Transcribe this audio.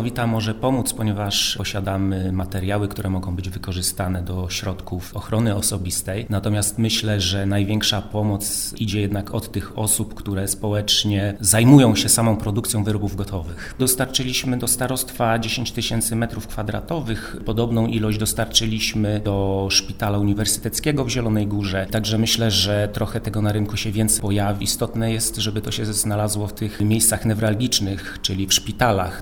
Janowita może pomóc, ponieważ posiadamy materiały, które mogą być wykorzystane do środków ochrony osobistej. Natomiast myślę, że największa pomoc idzie jednak od tych osób, które społecznie zajmują się samą produkcją wyrobów gotowych. Dostarczyliśmy do starostwa 10 tysięcy metrów kwadratowych. Podobną ilość dostarczyliśmy do szpitala uniwersyteckiego w Zielonej Górze. Także myślę, że trochę tego na rynku się więcej pojawi. Istotne jest, żeby to się znalazło w tych miejscach newralgicznych, czyli w szpitalach.